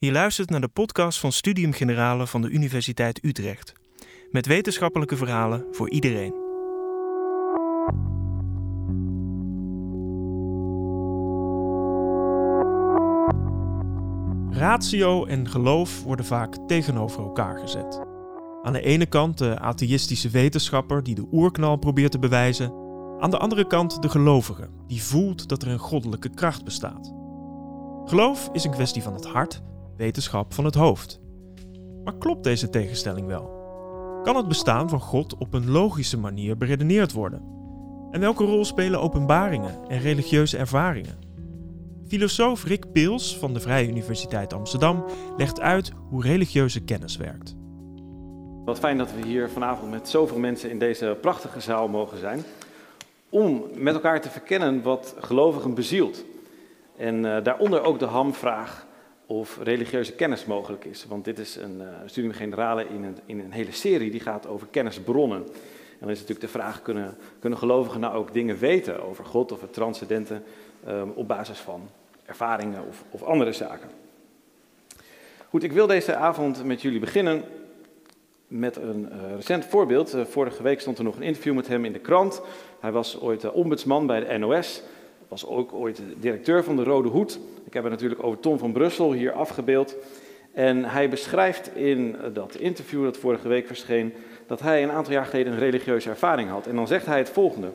Je luistert naar de podcast van Studium Generale van de Universiteit Utrecht. Met wetenschappelijke verhalen voor iedereen. Ratio en geloof worden vaak tegenover elkaar gezet. Aan de ene kant de atheïstische wetenschapper die de oerknal probeert te bewijzen. Aan de andere kant de gelovige die voelt dat er een goddelijke kracht bestaat. Geloof is een kwestie van het hart wetenschap van het hoofd. Maar klopt deze tegenstelling wel? Kan het bestaan van God op een logische manier beredeneerd worden? En welke rol spelen openbaringen en religieuze ervaringen? Filosoof Rick Peels van de Vrije Universiteit Amsterdam legt uit hoe religieuze kennis werkt. Wat fijn dat we hier vanavond met zoveel mensen in deze prachtige zaal mogen zijn. Om met elkaar te verkennen wat gelovigen bezielt. En uh, daaronder ook de hamvraag: of religieuze kennis mogelijk is. Want dit is een uh, studium generale in een, in een hele serie die gaat over kennisbronnen. En dan is natuurlijk de vraag, kunnen, kunnen gelovigen nou ook dingen weten over God of het transcendente um, op basis van ervaringen of, of andere zaken? Goed, ik wil deze avond met jullie beginnen met een uh, recent voorbeeld. Uh, vorige week stond er nog een interview met hem in de krant. Hij was ooit ombudsman bij de NOS was ook ooit directeur van de Rode Hoed. Ik heb het natuurlijk over Tom van Brussel hier afgebeeld. En hij beschrijft in dat interview dat vorige week verscheen, dat hij een aantal jaar geleden een religieuze ervaring had. En dan zegt hij het volgende.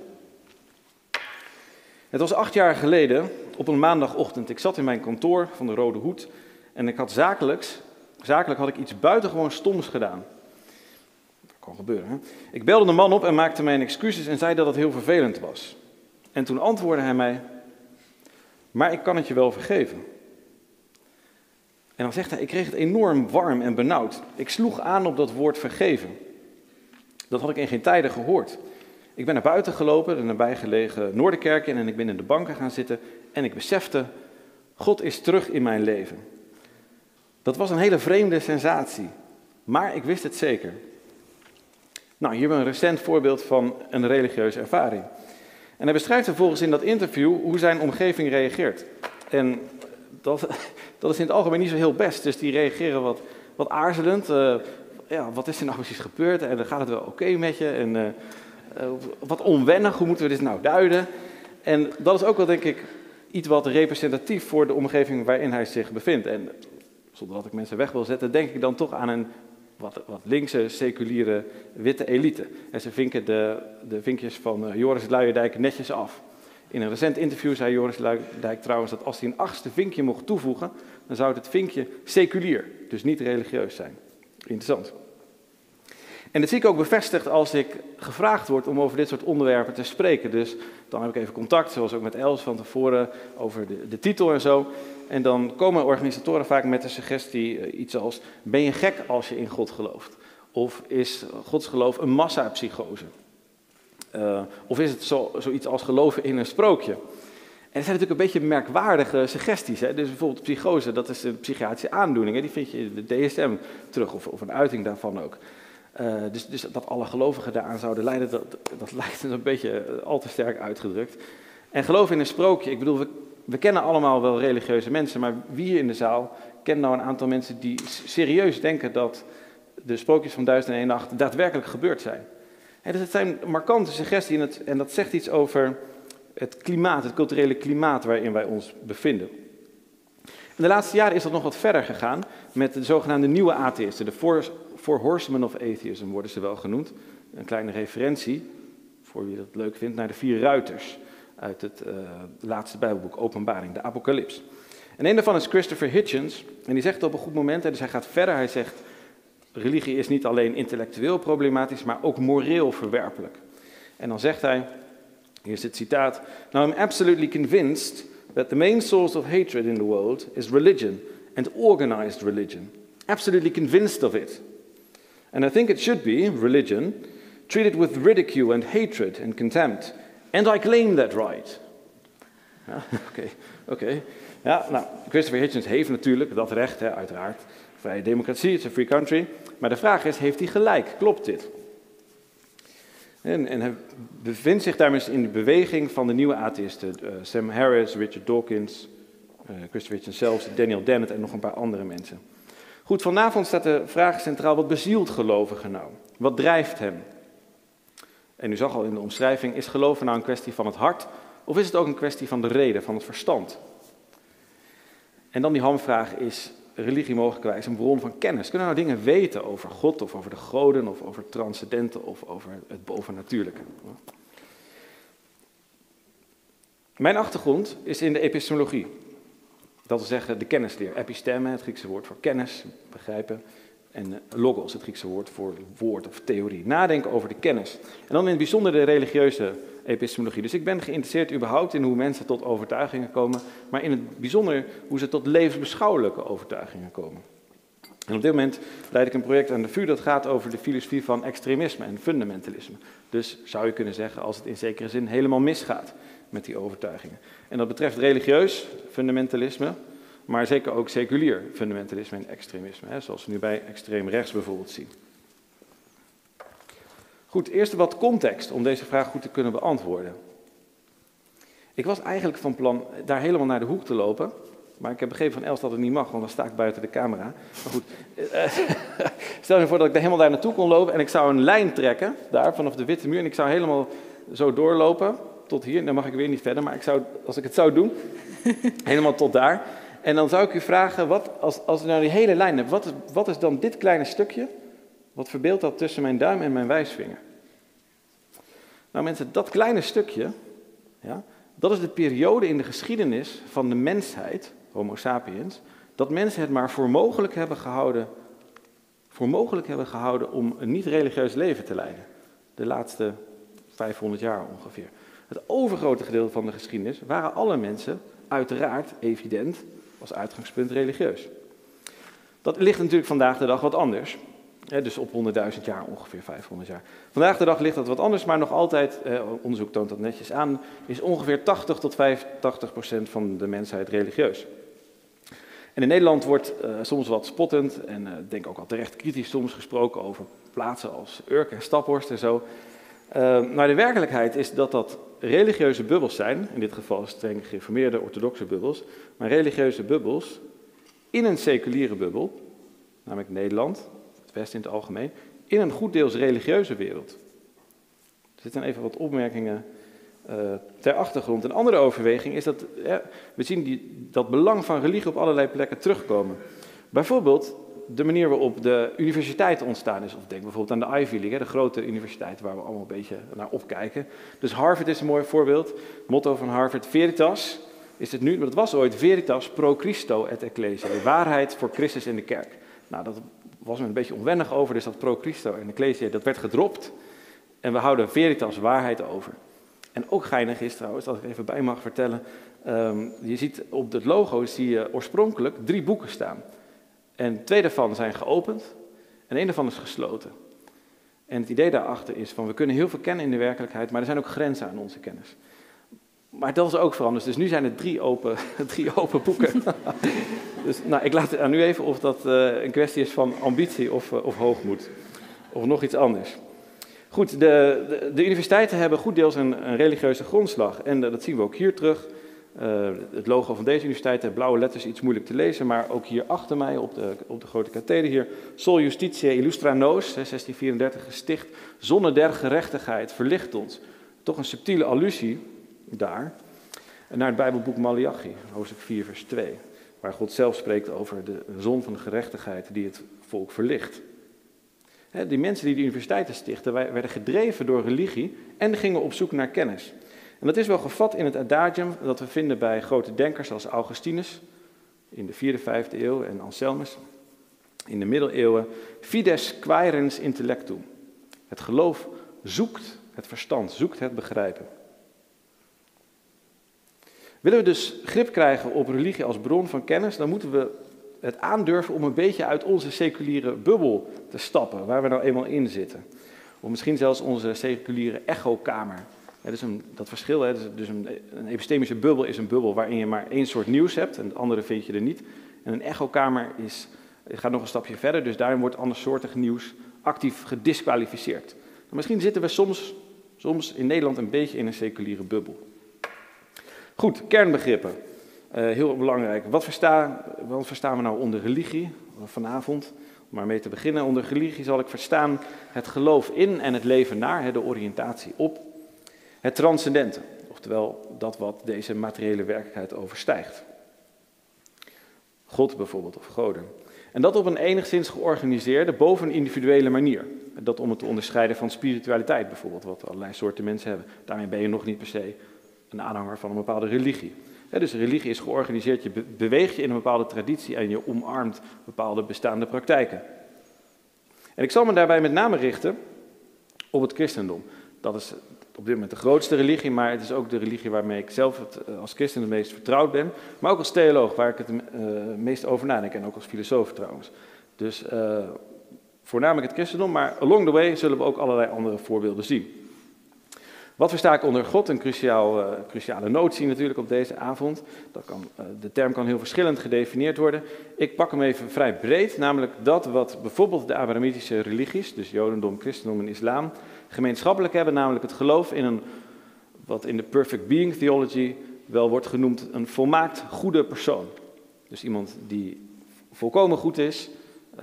Het was acht jaar geleden, op een maandagochtend. Ik zat in mijn kantoor van de Rode Hoed en ik had zakelijks, zakelijk had ik iets buitengewoon stoms gedaan. Dat kan gebeuren, hè? Ik belde de man op en maakte mijn excuses en zei dat het heel vervelend was. En toen antwoordde hij mij, maar ik kan het je wel vergeven. En dan zegt hij, ik kreeg het enorm warm en benauwd. Ik sloeg aan op dat woord vergeven. Dat had ik in geen tijden gehoord. Ik ben naar buiten gelopen, de nabijgelegen Noorderkerk in, en ik ben in de banken gaan zitten. En ik besefte, God is terug in mijn leven. Dat was een hele vreemde sensatie, maar ik wist het zeker. Nou, hier hebben we een recent voorbeeld van een religieuze ervaring. En hij beschrijft vervolgens in dat interview hoe zijn omgeving reageert. En dat, dat is in het algemeen niet zo heel best. Dus die reageren wat, wat aarzelend. Uh, ja, wat is er nou precies gebeurd? En dan gaat het wel oké met je? En uh, uh, wat onwennig, hoe moeten we dit nou duiden? En dat is ook wel, denk ik, iets wat representatief voor de omgeving waarin hij zich bevindt. En zonder dat ik mensen weg wil zetten, denk ik dan toch aan een wat, wat linkse, seculiere, witte elite. En ze vinken de, de vinkjes van uh, Joris Luijendijk netjes af. In een recent interview zei Joris Luijendijk trouwens dat als hij een achtste vinkje mocht toevoegen, dan zou het vinkje seculier, dus niet religieus zijn. Interessant. En dat zie ik ook bevestigd als ik gevraagd word om over dit soort onderwerpen te spreken. Dus dan heb ik even contact, zoals ook met Els van tevoren, over de, de titel en zo. En dan komen organisatoren vaak met de suggestie uh, iets als: ben je gek als je in God gelooft? Of is godsgeloof een massapsychose? Uh, of is het zo, zoiets als geloven in een sprookje? En dat zijn natuurlijk een beetje merkwaardige suggesties. Hè? Dus bijvoorbeeld psychose, dat is een psychiatrische aandoening. Hè? Die vind je in de DSM terug, of, of een uiting daarvan ook. Uh, dus, dus, dat alle gelovigen daaraan zouden leiden, dat, dat lijkt een beetje al te sterk uitgedrukt. En geloof in een sprookje, ik bedoel, we, we kennen allemaal wel religieuze mensen, maar wie hier in de zaal kent nou een aantal mensen die serieus denken dat de sprookjes van Duizend en één Nacht daadwerkelijk gebeurd zijn? He, dus het zijn markante suggesties en, het, en dat zegt iets over het klimaat, het culturele klimaat waarin wij ons bevinden. In de laatste jaren is dat nog wat verder gegaan met de zogenaamde nieuwe atheïsten, de Four, four Horsemen of Atheism worden ze wel genoemd. Een kleine referentie, voor wie dat leuk vindt, naar de vier ruiters uit het uh, laatste Bijbelboek, Openbaring, de Apocalyps. En een daarvan is Christopher Hitchens, en die zegt op een goed moment, dus hij gaat verder, hij zegt, religie is niet alleen intellectueel problematisch, maar ook moreel verwerpelijk. En dan zegt hij, hier is het citaat, Now I'm absolutely convinced that the main source of hatred in the world is religion, and organized religion. Absolutely convinced of it. And I think it should be, religion, treated with ridicule and hatred and contempt. And I claim that right. Oké, ja, oké. Okay. Ja, nou, Christopher Hitchens heeft natuurlijk dat recht, hè, uiteraard. Vrije democratie, it's a free country. Maar de vraag is, heeft hij gelijk? Klopt dit? En, en hij bevindt zich daarmee in de beweging van de nieuwe atheïsten. Uh, Sam Harris, Richard Dawkins, Uh, Christopher zelfs, Daniel Dennett en nog een paar andere mensen. Goed, vanavond staat de vraag centraal, wat bezielt gelovigen nou? Wat drijft hem? En u zag al in de omschrijving, is geloven nou een kwestie van het hart of is het ook een kwestie van de reden, van het verstand? En dan die hamvraag, is religie mogelijkwijs een bron van kennis? Kunnen we nou dingen weten over God of over de goden of over transcendente of over het bovennatuurlijke? Mijn achtergrond is in de epistemologie. Dat wil zeggen de kennisleer. Episteme, het Griekse woord voor kennis, begrijpen. En eh, logos, het Griekse woord voor woord of theorie. Nadenken over de kennis. En dan in het bijzonder de religieuze epistemologie. Dus ik ben geïnteresseerd überhaupt in hoe mensen tot overtuigingen komen, maar in het bijzonder hoe ze tot levensbeschouwelijke overtuigingen komen. En op dit moment leid ik een project aan de VU dat gaat over de filosofie van extremisme en fundamentalisme. Dus zou je kunnen zeggen, als het in zekere zin helemaal misgaat met die overtuigingen. En dat betreft religieus fundamentalisme, maar zeker ook seculier fundamentalisme en extremisme, hè, zoals we nu bij extreem rechts bijvoorbeeld zien. Goed, eerst wat context om deze vraag goed te kunnen beantwoorden. Ik was eigenlijk van plan daar helemaal naar de hoek te lopen, maar ik heb begrepen van Els dat het niet mag, want dan sta ik buiten de camera. Maar goed, eh, stel je voor dat ik helemaal daar naartoe kon lopen en ik zou een lijn trekken, daar vanaf de witte muur, en ik zou helemaal zo doorlopen tot hier. Dan mag ik weer niet verder, maar ik zou, als ik het zou doen, helemaal tot daar. En dan zou ik u vragen, wat, als, als nou die hele lijn wat is, wat is dan dit kleine stukje? Wat verbeeldt dat tussen mijn duim en mijn wijsvinger? Nou mensen, dat kleine stukje, ja, dat is de periode in de geschiedenis van de mensheid, Homo sapiens, dat mensen het maar voor mogelijk hebben gehouden, voor mogelijk hebben gehouden om een niet-religieus leven te leiden. De laatste 500 jaar ongeveer. Het overgrote gedeelte van de geschiedenis waren alle mensen uiteraard, evident, als uitgangspunt religieus. Dat ligt natuurlijk vandaag de dag wat anders. dus op 100.000 jaar ongeveer 500 jaar. Vandaag de dag ligt dat wat anders, maar nog altijd, eh, onderzoek toont dat netjes aan, is ongeveer 80 tot 85 procent van de mensheid religieus. En in Nederland wordt uh, soms wat spottend en uh, denk ook al terecht kritisch soms gesproken over plaatsen als Urk en Staphorst en zo. Uh, maar de werkelijkheid is dat dat religieuze bubbels zijn, in dit geval streng gereformeerde orthodoxe bubbels, maar religieuze bubbels in een seculiere bubbel, namelijk Nederland, het Westen in het algemeen, in een goed deels religieuze wereld. Er zitten even wat opmerkingen uh, ter achtergrond. Een andere overweging is dat we zien die, dat belang van religie op allerlei plekken terugkomen. Bijvoorbeeld de manier waarop de universiteit ontstaan is. Of denk bijvoorbeeld aan de Ivy League, de grote universiteit waar we allemaal een beetje naar opkijken. Dus Harvard is een mooi voorbeeld. Motto van Harvard, Veritas, is het nu, maar het was ooit Veritas pro Christo et Ecclesia. De waarheid voor Christus in de kerk. Nou, dat was me een beetje onwennig over, dus dat pro Christo en Ecclesia, dat werd gedropt. En we houden Veritas waarheid over. En ook geinig is trouwens, dat ik even bij mag vertellen. Um, je ziet op het logo zie je oorspronkelijk drie boeken staan. En twee daarvan zijn geopend en één daarvan is gesloten. En het idee daarachter is van we kunnen heel veel kennen in de werkelijkheid, maar er zijn ook grenzen aan onze kennis. Maar dat is ook veranderd. Dus nu zijn er drie open, drie open boeken. dus nou, ik laat het aan u even of dat uh, een kwestie is van ambitie of, uh, of hoogmoed. Of nog iets anders. Goed, de, de, universiteiten hebben goed deels een, een religieuze grondslag. En uh, dat zien we ook hier terug. Uh, het logo van deze universiteit heeft blauwe letters, iets moeilijk te lezen, maar ook hier achter mij op de, op de grote katheder hier. Sol Justitiae Illustra Nos, 1634 gesticht. Zonne der gerechtigheid verlicht ons. Toch een subtiele allusie daar naar het Bijbelboek Malachi, hoofdstuk 4, vers 2. Waar God zelf spreekt over de zon van de gerechtigheid die het volk verlicht. die mensen die de universiteiten stichten, werden gedreven door religie en gingen op zoek naar kennis. En dat is wel gevat in het adagium dat we vinden bij grote denkers als Augustinus in de 4e, 5e eeuw en Anselmus in de middeleeuwen. Fides quaerens intellectum. Het geloof zoekt het verstand, zoekt het begrijpen. Willen we dus grip krijgen op religie als bron van kennis, dan moeten we het aandurven om een beetje uit onze seculiere bubbel te stappen, waar we nou eenmaal in zitten. Of misschien zelfs onze seculiere echokamer dus een, dat verschil, hè, dus, dus een, een, epistemische bubbel is een bubbel waarin je maar één soort nieuws hebt en het andere vind je er niet. En een echokamer is, gaat nog een stapje verder, dus daarin wordt andersoortig nieuws actief gedisqualificeerd. misschien zitten we soms, soms in Nederland een beetje in een seculiere bubbel. Goed, kernbegrippen. Uh, heel belangrijk. Wat, versta, wat verstaan we nou onder religie vanavond? Om maar mee te beginnen. Onder religie zal ik verstaan het geloof in en het leven naar, de oriëntatie op. Het transcendente, oftewel dat wat deze materiële werkelijkheid overstijgt. God bijvoorbeeld, of goden. En dat op een enigszins georganiseerde, boven individuele manier. Dat om het te onderscheiden van spiritualiteit bijvoorbeeld, wat allerlei soorten mensen hebben. Daarmee ben je nog niet per se een aanhanger van een bepaalde religie. dus religie is georganiseerd, je beweegt je in een bepaalde traditie en je omarmt bepaalde bestaande praktijken. En ik zal me daarbij met name richten op het christendom. Dat is op dit moment de grootste religie, maar het is ook de religie waarmee ik zelf het, eh, als christen het meest vertrouwd ben. Maar ook als theoloog, waar ik het uh, meest over nadenk en ook als filosoof trouwens. Dus uh, voornamelijk het christendom, maar along the way zullen we ook allerlei andere voorbeelden zien. Wat versta ik onder God? Een cruciaal, cruciale notie natuurlijk op deze avond. Dat kan, de term kan heel verschillend gedefinieerd worden. Ik pak hem even vrij breed, namelijk dat wat bijvoorbeeld de Abrahamitische religies, dus Jodendom, Christendom en Islam, gemeenschappelijk hebben, namelijk het geloof in een, wat in de Perfect Being Theology wel wordt genoemd, een volmaakt goede persoon. Dus iemand die volkomen goed is,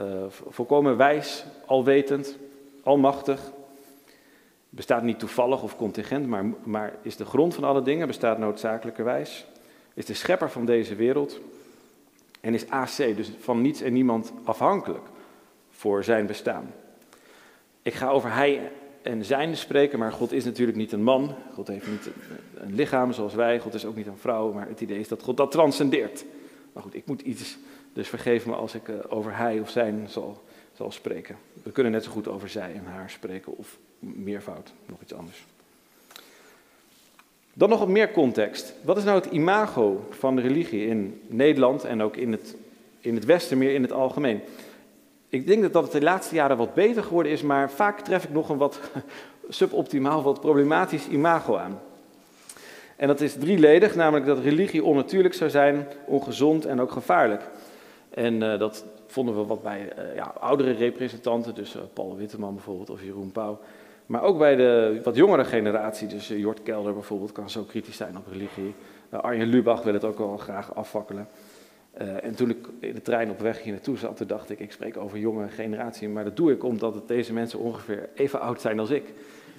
uh, volkomen wijs, alwetend, almachtig. Bestaat niet toevallig of contingent, maar, maar is de grond van alle dingen, bestaat noodzakelijkerwijs. Is de schepper van deze wereld en is AC, dus van niets en niemand afhankelijk voor zijn bestaan. Ik ga over hij en zijn spreken, maar God is natuurlijk niet een man. God heeft niet een lichaam zoals wij. God is ook niet een vrouw, maar het idee is dat God dat transcendeert. Maar goed, ik moet iets, dus vergeef me als ik eh, over hij of zijn zal, zal spreken. We kunnen net zo goed over zij en haar spreken, of meervoud, nog iets anders. Dan nog wat meer context. Wat is nou het imago van de religie in Nederland en ook in het, in het Westen, meer in het algemeen? Ik denk dat het de laatste jaren wat beter geworden is, maar vaak tref ik nog een wat suboptimaal, wat problematisch imago aan. En dat is drieledig, namelijk dat religie onnatuurlijk zou zijn, ongezond en ook gevaarlijk. En uh, dat vonden we wat bij uh, ja, oudere representanten, dus uh, Paul Witteman bijvoorbeeld of Jeroen Pauw. Maar ook bij de wat jongere generatie, dus Jort Kelder bijvoorbeeld, kan zo kritisch zijn op religie. Arjen Lubach wil het ook wel graag afvakkelen. Uh, en toen ik in de trein op weg hier naartoe zat, toen dacht ik, ik spreek over jonge generatie. Maar dat doe ik omdat het deze mensen ongeveer even oud zijn als ik.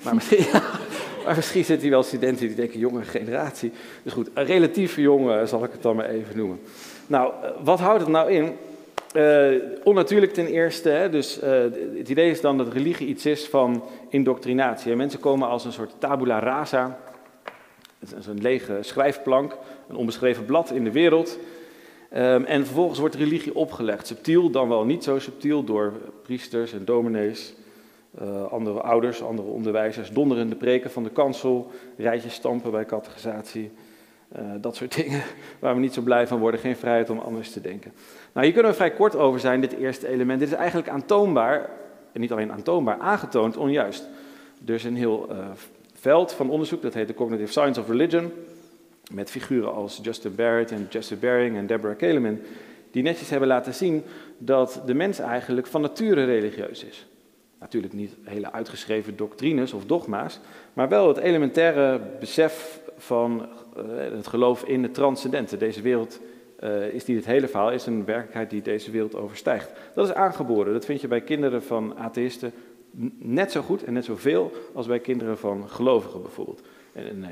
Maar misschien, ja, maar misschien zitten hier wel studenten die denken, jonge generatie. Dus goed, een relatief jong zal ik het dan maar even noemen. Nou, uh, wat houdt het nou in? Uh, onnatuurlijk ten eerste, hè, dus het idee is dan dat religie iets is van indoctrinatie. En mensen komen als een soort tabula rasa, een lege schrijfplank, een onbeschreven blad in de wereld... Um, en vervolgens wordt religie opgelegd, subtiel dan wel niet zo subtiel, door priesters en dominees, uh, andere ouders, andere onderwijzers, donderende preken van de kansel, rijtjes stampen bij catechisatie, uh, dat soort dingen waar we niet zo blij van worden, geen vrijheid om anders te denken. Nou, hier kunnen we vrij kort over zijn, dit eerste element. Dit is eigenlijk aantoonbaar, en niet alleen aantoonbaar, aangetoond onjuist. Is een heel uh, veld van onderzoek, dat heet de Cognitive Science of Religion, met figuren als Justin Barrett en Jesse Baring en Deborah Keleman, die netjes hebben laten zien dat de mens eigenlijk van nature religieus is. Natuurlijk niet hele uitgeschreven doctrines of dogma's, maar wel het elementaire besef van uh, het geloof in het transcendente. Deze wereld uh, is niet het hele verhaal, is een werkelijkheid die deze wereld overstijgt. Dat is aangeboren. Dat vind je bij kinderen van atheïsten net zo goed en net zoveel als bij kinderen van gelovigen bijvoorbeeld. En,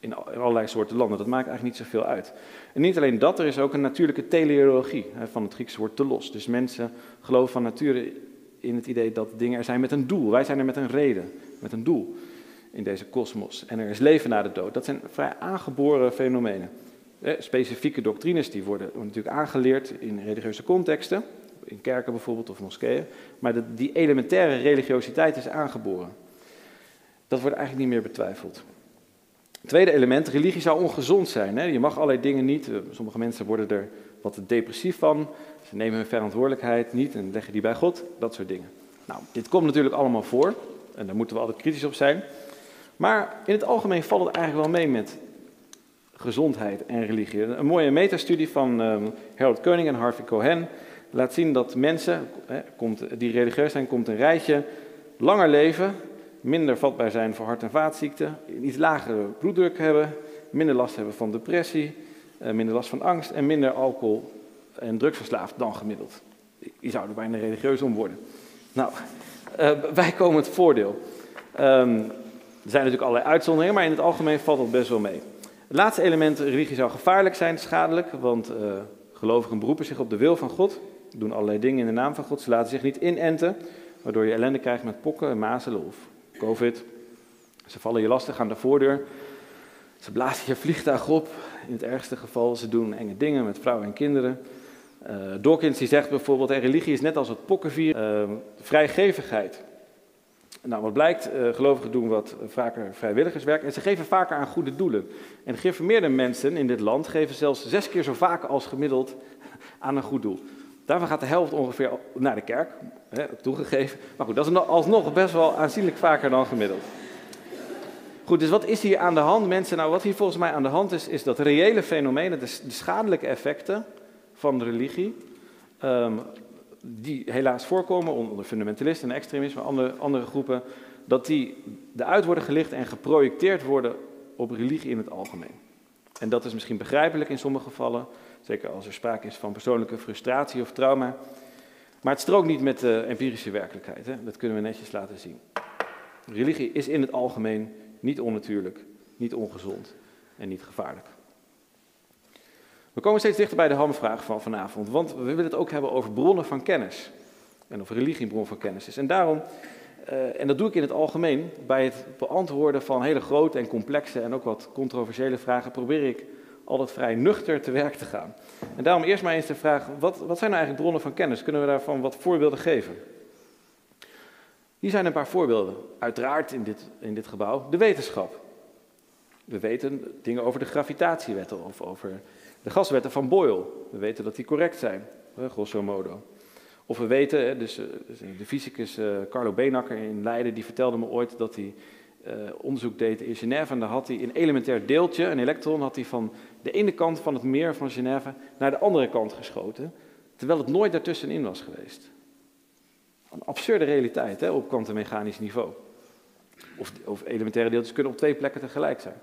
in allerlei soorten landen. Dat maakt eigenlijk niet zoveel uit. En niet alleen dat, er is ook een natuurlijke teleologie van het Griekse woord telos. Dus mensen geloven van nature in het idee dat dingen er zijn met een doel. Wij zijn er met een reden, met een doel in deze kosmos. En er is leven na de dood. Dat zijn vrij aangeboren fenomenen. Specifieke doctrines die worden natuurlijk aangeleerd in religieuze contexten, in kerken bijvoorbeeld of moskeeën. Maar die elementaire religiositeit is aangeboren. Dat wordt eigenlijk niet meer betwijfeld. Tweede element, religie zou ongezond zijn. Hè? Je mag allerlei dingen niet. Sommige mensen worden er wat depressief van. Ze nemen hun verantwoordelijkheid niet en leggen die bij God. Dat soort dingen. Nou, dit komt natuurlijk allemaal voor. En daar moeten we altijd kritisch op zijn. Maar in het algemeen valt het eigenlijk wel mee met gezondheid en religie. Een mooie metastudie van um, Harold Koenig en Harvey Cohen laat zien dat mensen, hè, komt, die religieus zijn, komt een rijtje langer leven minder vatbaar zijn voor hart- en vaatziekten, iets lagere bloeddruk hebben, minder last hebben van depressie, minder last van angst en minder alcohol en drugsverslaafd dan gemiddeld. Je zou er bijna religieus om worden. Nou, wij komen het voordeel. Um, er zijn natuurlijk allerlei uitzonderingen, maar in het algemeen valt dat best wel mee. Het laatste element, religie zou gevaarlijk zijn, schadelijk, want uh, gelovigen beroepen zich op de wil van God, doen allerlei dingen in de naam van God, ze laten zich niet inenten, waardoor je ellende krijgt met pokken, mazelen of covid. Ze vallen je lastig aan de voordeur, ze blazen je vliegtuig op, in het ergste geval, ze doen enge dingen met vrouwen en kinderen. Uh, Dawkins die zegt bijvoorbeeld, religie is net als het pokkenvier, uh, vrijgevigheid. Nou, wat blijkt, uh, gelovigen doen wat vaker vrijwilligerswerk en ze geven vaker aan goede doelen. En geïnformeerde mensen in dit land geven zelfs zes keer zo vaak als gemiddeld aan een goed doel. Daarvan gaat de helft ongeveer naar de kerk, hè, toegegeven. Maar goed, dat is alsnog best wel aanzienlijk vaker dan gemiddeld. Goed, dus wat is hier aan de hand, mensen? Nou, wat hier volgens mij aan de hand is, is dat reële fenomenen, de schadelijke effecten van religie, um, die helaas voorkomen onder fundamentalisten en extremisme, andere, andere groepen, dat die eruit worden gelicht en geprojecteerd worden op religie in het algemeen. En dat is misschien begrijpelijk in sommige gevallen, zeker als er sprake is van persoonlijke frustratie of trauma. Maar het strookt niet met de empirische werkelijkheid. Hè? Dat kunnen we netjes laten zien. Religie is in het algemeen niet onnatuurlijk, niet ongezond en niet gevaarlijk. We komen steeds dichter bij de hamvraag van vanavond, want we willen het ook hebben over bronnen van kennis. En of religie een bron van kennis is. En daarom, uh, en dat doe ik in het algemeen, bij het beantwoorden van hele grote en complexe en ook wat controversiële vragen, probeer ik altijd vrij nuchter te werk te gaan. En daarom eerst maar eens de vraag, wat, wat zijn nou eigenlijk bronnen van kennis? Kunnen we daarvan wat voorbeelden geven? Hier zijn een paar voorbeelden. Uiteraard in dit, in dit gebouw de wetenschap. We weten dingen over de gravitatiewetten of over de gaswetten van Boyle, we weten dat die correct zijn, grosso modo. Of we weten, dus, eh, dus de fysicus eh, Carlo Beenakker in Leiden, die vertelde me ooit dat hij uh, onderzoek deed in Genève. En daar had hij een elementair deeltje, een elektron, had hij van de ene kant van het meer van Genève naar de andere kant geschoten. Terwijl het nooit daartussenin was geweest. Een absurde realiteit hè, op kwantummechanisch niveau. Of, of elementaire deeltjes kunnen op twee plekken tegelijk zijn.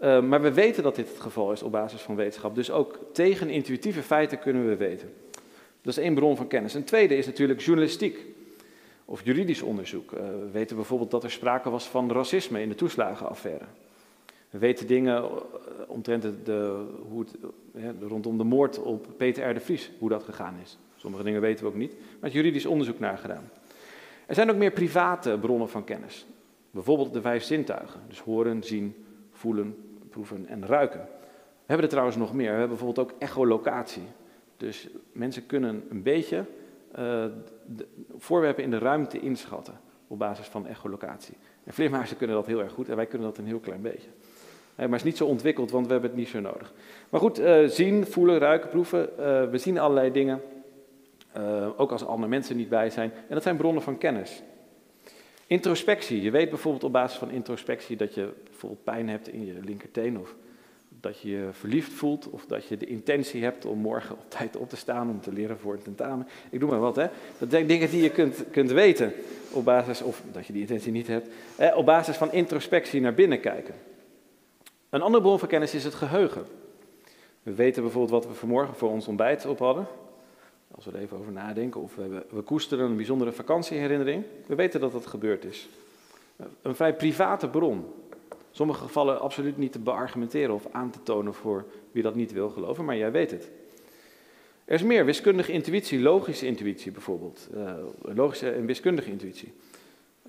Uh, maar we weten dat dit het geval is op basis van wetenschap. Dus ook tegen intuïtieve feiten kunnen we weten. Dat is één bron van kennis. Een tweede is natuurlijk journalistiek of juridisch onderzoek. Uh, we weten bijvoorbeeld dat er sprake was van racisme in de toeslagenaffaire. We weten dingen uh, omtrent de, hoe het, rondom de moord op Peter R. de Vries, hoe dat gegaan is. Sommige dingen weten we ook niet, maar het juridisch onderzoek naar gedaan. Er zijn ook meer private bronnen van kennis. Bijvoorbeeld de vijf zintuigen, dus horen, zien, voelen, proeven en ruiken. We hebben er trouwens nog meer. We hebben bijvoorbeeld ook echolocatie. Dus mensen kunnen een beetje uh, de voorwerpen in de ruimte inschatten op basis van echolocatie. En vleermuizen kunnen dat heel erg goed en wij kunnen dat een heel klein beetje. Maar het is niet zo ontwikkeld, want we hebben het niet zo nodig. Maar goed, uh, zien, voelen, ruiken, proeven. Uh, we zien allerlei dingen. ook als andere mensen niet bij zijn. En dat zijn bronnen van kennis. Introspectie. Je weet bijvoorbeeld op basis van introspectie dat je bijvoorbeeld pijn hebt in je linkerteen of dat je je verliefd voelt of dat je de intentie hebt om morgen op tijd op te staan om te leren voor een tentamen. Ik doe maar wat, hè. Dat zijn dingen die je kunt, kunt weten op basis, of dat je die intentie niet hebt, eh, op basis van introspectie naar binnen kijken. Een andere bron van kennis is het geheugen. We weten bijvoorbeeld wat we vanmorgen voor ons ontbijt op hadden. Als we er even over nadenken, of we, we koesteren een bijzondere vakantieherinnering. We weten dat dat gebeurd is. Een vrij private bron. Sommige gevallen absoluut niet te beargumenteren of aan te tonen voor wie dat niet wil geloven, maar jij weet het. Er is meer, wiskundige intuïtie, logische intuïtie bijvoorbeeld. Uh, logische en wiskundige intuïtie.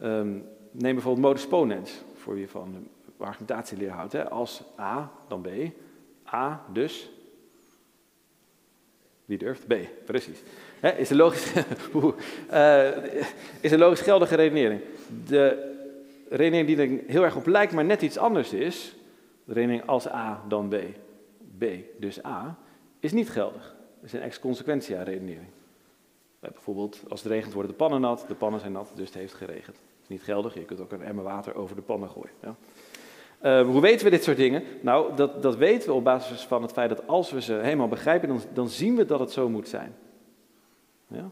Um, neem bijvoorbeeld modus ponens, voor wie van argumentatieleer houdt. Hè. Als A, dan B. A, dus wie durft? B, precies. is, een logisch, is een logisch geldige redenering. De redenering die er heel erg op lijkt, maar net iets anders is, de redenering als A dan B, B dus A, is niet geldig. Dat is een ex-consequentia redenering. Bijvoorbeeld, als het regent worden de pannen nat, de pannen zijn nat, dus het heeft geregend. Dat is niet geldig, je kunt ook een emmer water over de pannen gooien. Ja? Uh, hoe weten we dit soort dingen? Nou, dat, dat weten we op basis van het feit dat als we ze helemaal begrijpen, dan, dan zien we dat het zo moet zijn. Ja?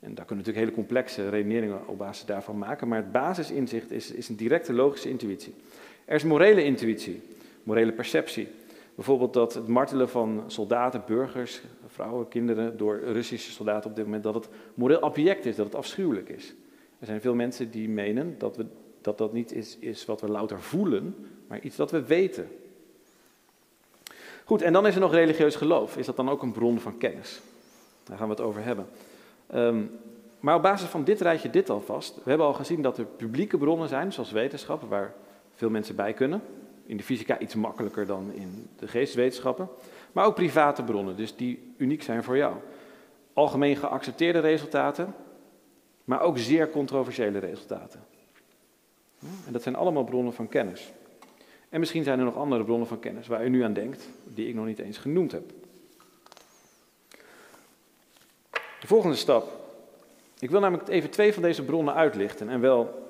En daar kunnen we natuurlijk hele complexe redeneringen op basis daarvan maken, maar het basisinzicht is, is een directe logische intuïtie. Er is morele intuïtie, morele perceptie. Bijvoorbeeld dat het martelen van soldaten, burgers, vrouwen, kinderen door Russische soldaten op dit moment, dat het moreel abject is, dat het afschuwelijk is. Er zijn veel mensen die menen dat we, dat, dat niet is, is wat we louter voelen, maar iets dat we weten. Goed, en dan is er nog religieus geloof. Is dat dan ook een bron van kennis? Daar gaan we het over hebben. Ehm, maar op basis van dit rijtje dit alvast. We hebben al gezien dat er publieke bronnen zijn, zoals wetenschap, waar veel mensen bij kunnen. In de fysica iets makkelijker dan in de geesteswetenschappen. Maar ook private bronnen, dus die uniek zijn voor jou. Algemeen geaccepteerde resultaten, maar ook zeer controversiële resultaten. En dat zijn allemaal bronnen van kennis. En misschien zijn er nog andere bronnen van kennis waar u nu aan denkt, die ik nog niet eens genoemd heb. De volgende stap. Ik wil namelijk even twee van deze bronnen uitlichten. En wel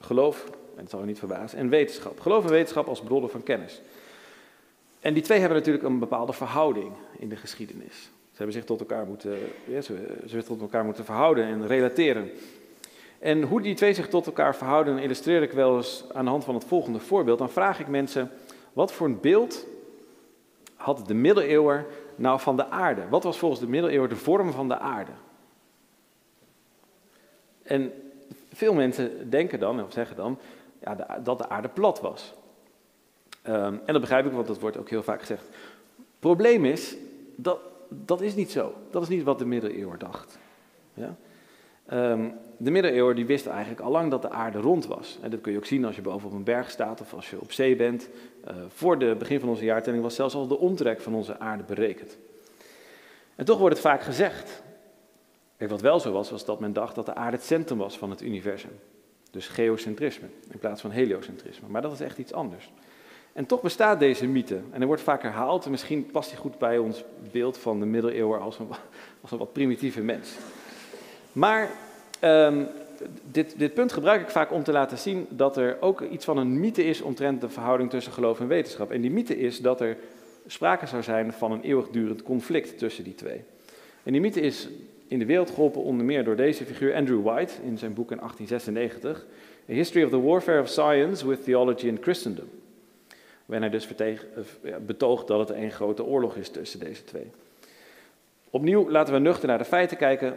geloof, en het zal u niet verbazen, en wetenschap. Geloof en wetenschap als bronnen van kennis. En die twee hebben natuurlijk een bepaalde verhouding in de geschiedenis. Ze hebben zich tot elkaar moeten, ja, ze, ze tot elkaar moeten verhouden en relateren. En hoe die twee zich tot elkaar verhouden, illustreer ik wel eens aan de hand van het volgende voorbeeld. Dan vraag ik mensen, wat voor een beeld had de middeleeuwer nou van de aarde? Wat was volgens de middeleeuwer de vorm van de aarde? En veel mensen denken dan, of zeggen dan, ja, dat de aarde plat was. Ehm, en dat begrijp ik, want dat wordt ook heel vaak gezegd. Probleem is, dat, dat is niet zo. Dat is niet wat de middeleeuwer dacht. Ja? Ehm, de middeleeuwen die wisten eigenlijk al lang dat de aarde rond was. En dat kun je ook zien als je boven op een berg staat of als je op zee bent. Uh, voor het begin van onze jaartelling was zelfs al de omtrek van onze aarde berekend. En toch wordt het vaak gezegd. Kijk, wat wel zo was, was dat men dacht dat de aarde het centrum was van het universum. Dus geocentrisme in plaats van heliocentrisme. Maar dat is echt iets anders. En toch bestaat deze mythe. En er wordt vaak herhaald. En misschien past die goed bij ons beeld van de middeleeuwen als een, als een wat primitieve mens. Maar um, dit, dit, punt gebruik ik vaak om te laten zien dat er ook iets van een mythe is omtrent de verhouding tussen geloof en wetenschap. En die mythe is dat er sprake zou zijn van een eeuwigdurend conflict tussen die twee. En die mythe is in de wereld geholpen onder meer door deze figuur Andrew White in zijn boek in 1896, A History of the Warfare of Science with Theology and Christendom. Waarin hij dus betoogt dat het een grote oorlog is tussen deze twee. Opnieuw laten we nuchter naar de feiten kijken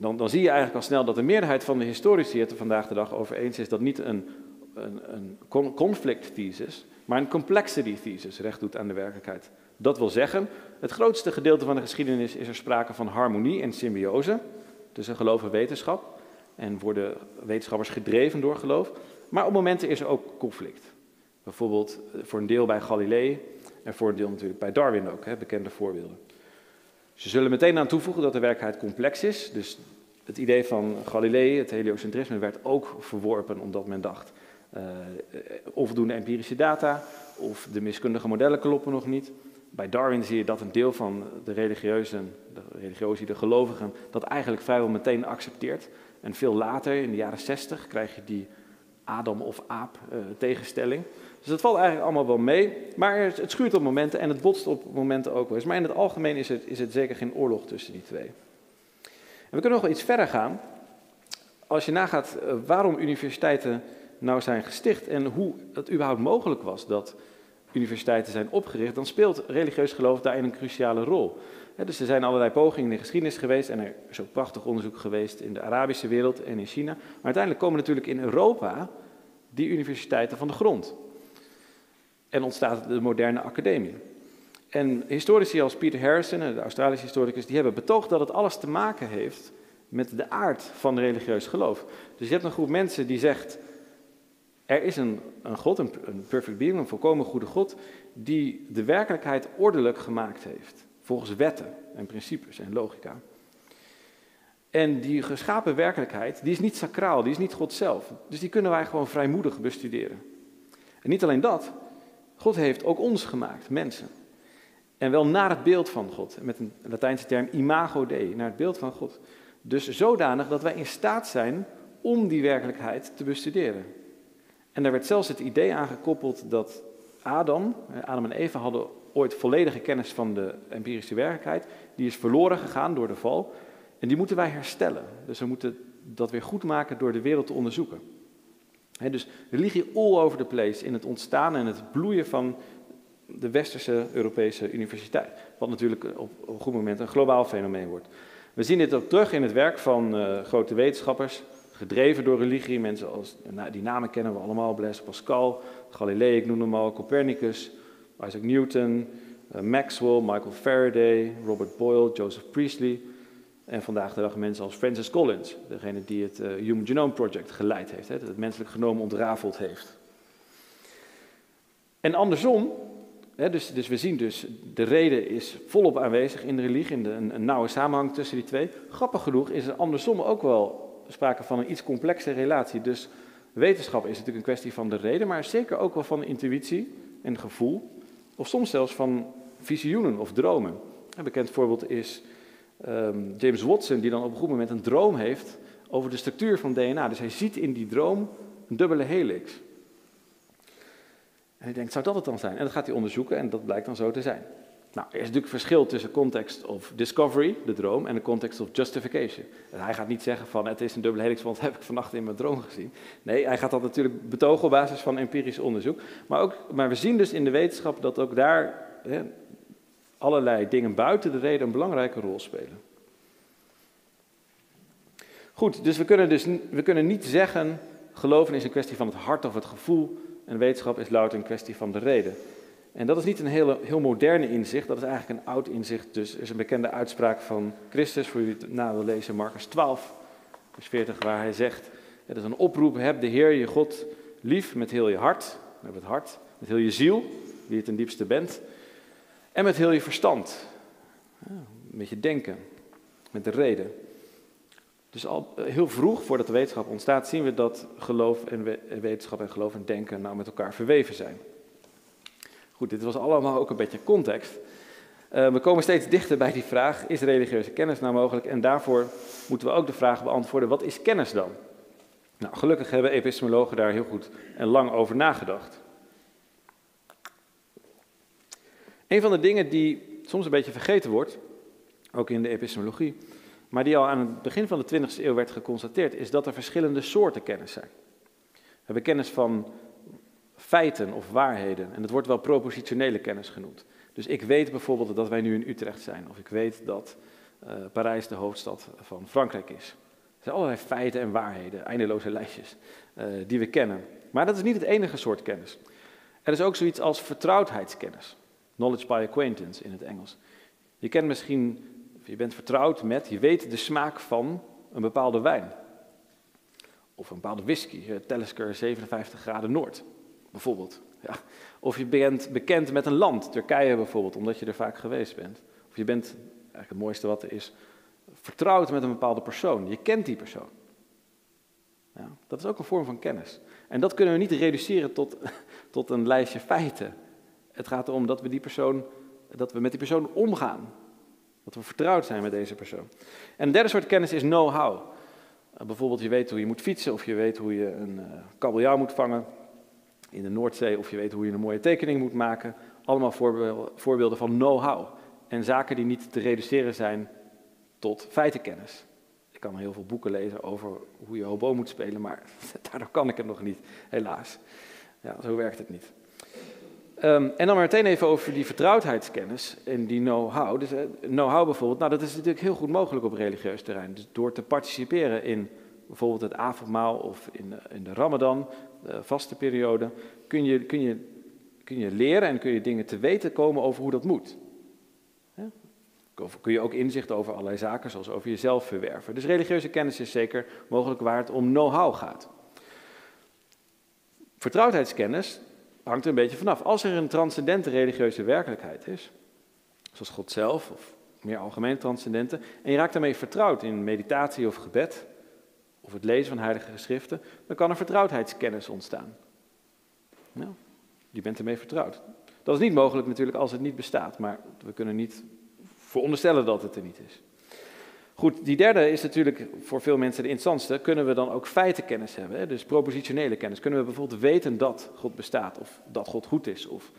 dan, dan zie je eigenlijk al snel dat de meerderheid van de historici het er vandaag de dag over eens is dat niet een, een, een conflict thesis, maar een complexity thesis recht doet aan de werkelijkheid. Dat wil zeggen, het grootste gedeelte van de geschiedenis is er sprake van harmonie en symbiose tussen geloof en wetenschap. En worden wetenschappers gedreven door geloof. Maar op momenten is er ook conflict. Bijvoorbeeld eh, voor een deel bij Galilei en voor een deel natuurlijk bij Darwin ook, hè, bekende voorbeelden. Ze zullen meteen aan toevoegen dat de werkelijkheid complex is. Dus het idee van Galilei, het heliocentrisme, werd ook verworpen omdat men dacht uh, onvoldoende empirische data of de miskundige modellen kloppen nog niet. Bij Darwin zie je dat een deel van de religieuzen, de religiosi, de gelovigen, dat eigenlijk vrijwel meteen accepteert. En veel later, in de jaren 60, krijg je die Adam of aap uh, tegenstelling. Dus dat valt eigenlijk allemaal wel mee. Maar het schuurt op momenten en het botst op momenten ook wel eens. Maar in het algemeen is het, is het zeker geen oorlog tussen die twee. En we kunnen nog wel iets verder gaan. Als je nagaat eh, waarom universiteiten nou zijn gesticht en hoe het überhaupt mogelijk was dat universiteiten zijn opgericht, dan speelt religieus geloof daarin een cruciale rol. dus er zijn allerlei pogingen in de geschiedenis geweest en er is ook prachtig onderzoek geweest in de Arabische wereld en in China. Maar uiteindelijk komen natuurlijk in Europa die universiteiten van de grond en ontstaat de moderne academie. En historici als Peter Harrison, de Australische historicus, die hebben betoogd dat het alles te maken heeft met de aard van religieus geloof. Dus je hebt een groep mensen die zegt, er is een, een God, een, een perfect being, een volkomen goede God, die de werkelijkheid ordelijk gemaakt heeft, volgens wetten en principes en logica. En die geschapen werkelijkheid, die is niet sacraal, die is niet God zelf. Dus die kunnen wij gewoon vrijmoedig bestuderen. En niet alleen dat, God heeft ook ons gemaakt, mensen. En wel naar het beeld van God. Met een Latijnse term imago Dei, naar het beeld van God. Dus zodanig dat wij in staat zijn om die werkelijkheid te bestuderen. En daar werd zelfs het idee aangekoppeld dat Adam, Adam en Eva hadden ooit volledige kennis van de empirische werkelijkheid. Die is verloren gegaan door de val. En die moeten wij herstellen. Dus we moeten dat weer goed maken door de wereld te onderzoeken dus religie all over the place in het ontstaan en het bloeien van de westerse Europese universiteit. Wat natuurlijk op, een goed moment een globaal fenomeen wordt. We zien dit ook terug in het werk van uh, grote wetenschappers, gedreven door religie. Mensen als, nou, die namen kennen we allemaal, Blaise Pascal, Galilei, ik noem hem al, Copernicus, Isaac Newton, uh, Maxwell, Michael Faraday, Robert Boyle, Joseph Priestley. En vandaag de dag mensen als Francis Collins, degene die het uh, Human Genome Project geleid heeft, hè, het menselijk genoom ontrafeld heeft. En andersom, hè, dus, dus, we zien dus, de reden is volop aanwezig in de religie, in een, een nauwe samenhang tussen die twee. Grappig genoeg is er andersom ook wel sprake van een iets complexere relatie. Dus wetenschap is natuurlijk een kwestie van de reden, maar zeker ook wel van intuïtie en gevoel. Of soms zelfs van visioenen of dromen. Een bekend voorbeeld is um, James Watson, die dan op een goed moment een droom heeft over de structuur van DNA. Dus hij ziet in die droom een dubbele helix. En hij denkt, zou dat het dan zijn? En dat gaat hij onderzoeken en dat blijkt dan zo te zijn. Nou, er is natuurlijk verschil tussen context of discovery, de droom, en de context of justification. En hij gaat niet zeggen van het is een dubbele helix, want dat heb ik vannacht in mijn droom gezien. Nee, hij gaat dat natuurlijk betogen op basis van empirisch onderzoek. Maar, ook, maar we zien dus in de wetenschap dat ook daar hè, allerlei dingen buiten de reden een belangrijke rol spelen. Goed, dus we kunnen, dus, we kunnen niet zeggen, geloven is een kwestie van het hart of het gevoel, en wetenschap is louter een kwestie van de reden. En dat is niet een hele, heel moderne inzicht, dat is eigenlijk een oud inzicht. Dus er is een bekende uitspraak van Christus, voor wie het na wil lezen, Marcus 12, vers 40, waar hij zegt, het is een oproep, heb de Heer je God lief met heel je hart, met het hart, met heel je ziel, wie het ten diepste bent, en met heel je verstand. met je denken, met de reden. Dus al heel vroeg, voordat de wetenschap ontstaat, zien we dat geloof en wetenschap en geloof en denken nou met elkaar verweven zijn. Goed, dit was allemaal ook een beetje context. Uh, we komen steeds dichter bij die vraag, is religieuze kennis nou mogelijk? En daarvoor moeten we ook de vraag beantwoorden, wat is kennis dan? Nou, gelukkig hebben epistemologen daar heel goed en lang over nagedacht. Een van de dingen die soms een beetje vergeten wordt, ook in de epistemologie, maar die al aan het begin van de 20e eeuw werd geconstateerd, is dat er verschillende soorten kennis zijn. We hebben kennis van feiten of waarheden. En dat wordt wel propositionele kennis genoemd. Dus ik weet bijvoorbeeld dat wij nu in Utrecht zijn, of ik weet dat uh, Parijs de hoofdstad van Frankrijk is. Er zijn allerlei feiten en waarheden, eindeloze lijstjes, uh, die we kennen. Maar dat is niet het enige soort kennis. Er is ook zoiets als vertrouwdheidskennis. Knowledge by acquaintance in het Engels. Je kent misschien, je bent vertrouwd met, je weet de smaak van een bepaalde wijn. Of een bepaalde whisky, uh, Talisker 57 graden Noord bijvoorbeeld. Ja. Of je bent bekend met een land, Turkije bijvoorbeeld, omdat je er vaak geweest bent. Of je bent, eigenlijk het mooiste wat er is, vertrouwd met een bepaalde persoon. Je kent die persoon. Ja, dat is ook een vorm van kennis. En dat kunnen we niet reduceren tot, tot een lijstje feiten. Het gaat erom dat we, die persoon, dat we met die persoon omgaan. Dat we vertrouwd zijn met deze persoon. En een derde soort kennis is know-how. Uh, bijvoorbeeld je weet hoe je moet fietsen of je weet hoe je een uh, kabeljauw moet vangen in de Noordzee of je weet hoe je een mooie tekening moet maken. Allemaal voorbeelden van know-how. En zaken die niet te reduceren zijn tot feitenkennis. Ik kan heel veel boeken lezen over hoe je hobo moet spelen, maar daardoor kan ik het nog niet, helaas. Ja, zo werkt het niet. Um, en dan maar meteen even over die vertrouwdheidskennis en die know-how. Dus uh, know-how bijvoorbeeld, nou dat is natuurlijk heel goed mogelijk op religieus terrein. Dus door te participeren in bijvoorbeeld het avondmaal of in, in de ramadan, de vaste periode, kun je, kun, je, kun je leren en kun je dingen te weten komen over hoe dat moet. Kun je ook inzicht over allerlei zaken, zoals over jezelf verwerven. Dus religieuze kennis is zeker mogelijk waar het om know-how gaat. Vertrouwdheidskennis hangt er een beetje vanaf. Als er een transcendente religieuze werkelijkheid is, zoals God zelf of meer algemeen transcendente, en je raakt daarmee vertrouwd in meditatie of gebed, of het lezen van heilige geschriften, dan kan er vertrouwdheidskennis ontstaan. Nou, je bent ermee vertrouwd. Dat is niet mogelijk natuurlijk als het niet bestaat, maar we kunnen niet veronderstellen dat het er niet is. Goed, die derde is natuurlijk voor veel mensen de interessantste. Kunnen we dan ook feitenkennis hebben? Dus propositionele kennis. Kunnen we bijvoorbeeld weten dat God bestaat, of dat God goed is, of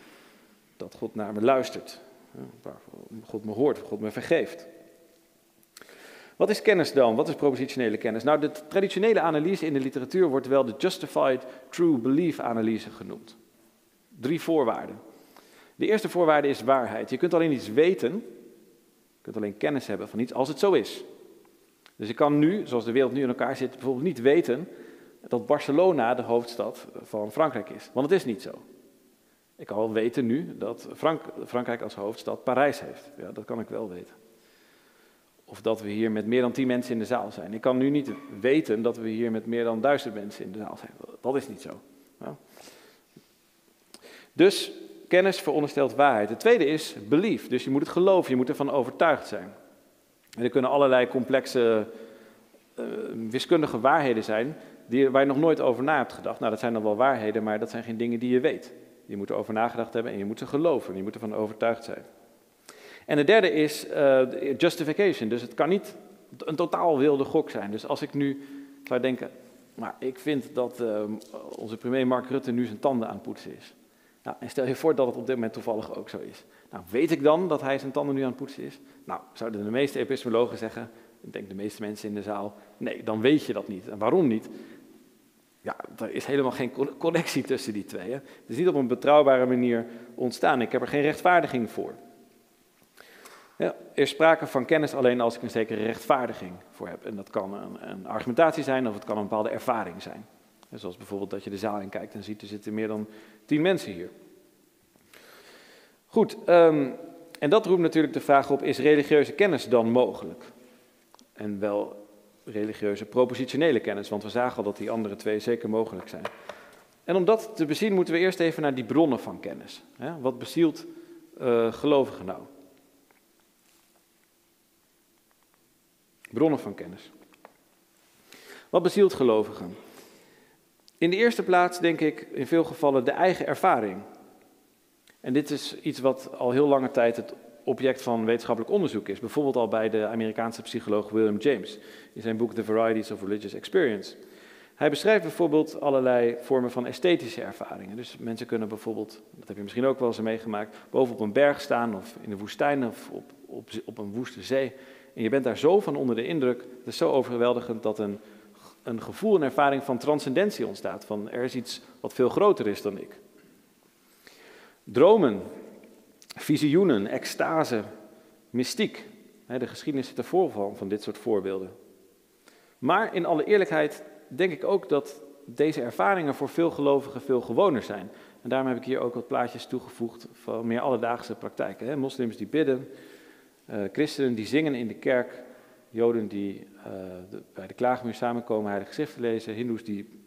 dat God naar me luistert, God me hoort, of God me vergeeft. Wat is kennis dan? Wat is propositionele kennis? Nou, de traditionele analyse in de literatuur wordt wel de justified true belief analyse genoemd. Drie voorwaarden. De eerste voorwaarde is waarheid. Je kunt alleen iets weten, je kunt alleen kennis hebben van iets als het zo is. Dus ik kan nu, zoals de wereld nu in elkaar zit, bijvoorbeeld niet weten dat Barcelona de hoofdstad van Frankrijk is. Want het is niet zo. Ik kan wel weten nu dat Frank Frankrijk als hoofdstad Parijs heeft. Ja, dat kan ik wel weten. Of dat we hier met meer dan tien mensen in de zaal zijn. Ik kan nu niet weten dat we hier met meer dan duizend mensen in de zaal zijn. Dat is niet zo. Dus kennis veronderstelt waarheid. Het tweede is belief. Dus je moet het geloven, je moet ervan overtuigd zijn. En er kunnen allerlei complexe uh, wiskundige waarheden zijn die, waar je nog nooit over na hebt gedacht. Nou, dat zijn dan wel waarheden, maar dat zijn geen dingen die je weet. Je moet erover nagedacht hebben en je moet ze geloven. Je moet ervan overtuigd zijn. En de derde is uh, justification. Dus het kan niet een totaal wilde gok zijn. Dus als ik nu zou denken, maar ik vind dat uh, onze premier Mark Rutte nu zijn tanden aan het poetsen is. Nou, en stel je voor dat het op dit moment toevallig ook zo is. Nou, weet ik dan dat hij zijn tanden nu aan het poetsen is? Nou, zouden de meeste epistemologen zeggen, ik denk de meeste mensen in de zaal, nee, dan weet je dat niet. En waarom niet? Ja, er is helemaal geen connectie tussen die twee. Hè? Het is niet op een betrouwbare manier ontstaan. Ik heb er geen rechtvaardiging voor. Ja, er is sprake van kennis alleen als ik een zekere rechtvaardiging voor heb. En dat kan een, een argumentatie zijn of het kan een bepaalde ervaring zijn. Zoals bijvoorbeeld dat je de zaal in kijkt en ziet, er zitten meer dan tien mensen hier. Goed, um, en dat roept natuurlijk de vraag op, is religieuze kennis dan mogelijk? En wel religieuze propositionele kennis, want we zagen al dat die andere twee zeker mogelijk zijn. En om dat te bezien moeten we eerst even naar die bronnen van kennis. Wat bezielt uh, gelovigen nou? Bronnen van kennis. Wat bezielt gelovigen? In de eerste plaats denk ik in veel gevallen de eigen ervaring. En dit is iets wat al heel lange tijd het object van wetenschappelijk onderzoek is. Bijvoorbeeld al bij de Amerikaanse psycholoog William James in zijn boek The Varieties of Religious Experience. Hij beschrijft bijvoorbeeld allerlei vormen van esthetische ervaringen. Dus mensen kunnen bijvoorbeeld, dat heb je misschien ook wel eens meegemaakt, boven op een berg staan of in de woestijn of op, op, op een woeste zee. En je bent daar zo van onder de indruk, het is zo overweldigend dat een, een gevoel, een ervaring van transcendentie ontstaat. Van er is iets wat veel groter is dan ik. Dromen, visioenen, extase, mystiek. De geschiedenis zit er vol van, van dit soort voorbeelden. Maar in alle eerlijkheid denk ik ook dat deze ervaringen voor veel gelovigen veel gewoner zijn. En daarom heb ik hier ook wat plaatjes toegevoegd van meer alledaagse praktijken. Moslims die bidden, uh, christenen die zingen in de kerk, joden die de, bij de klaagmuur samenkomen, heilige geschriften lezen, hindoes die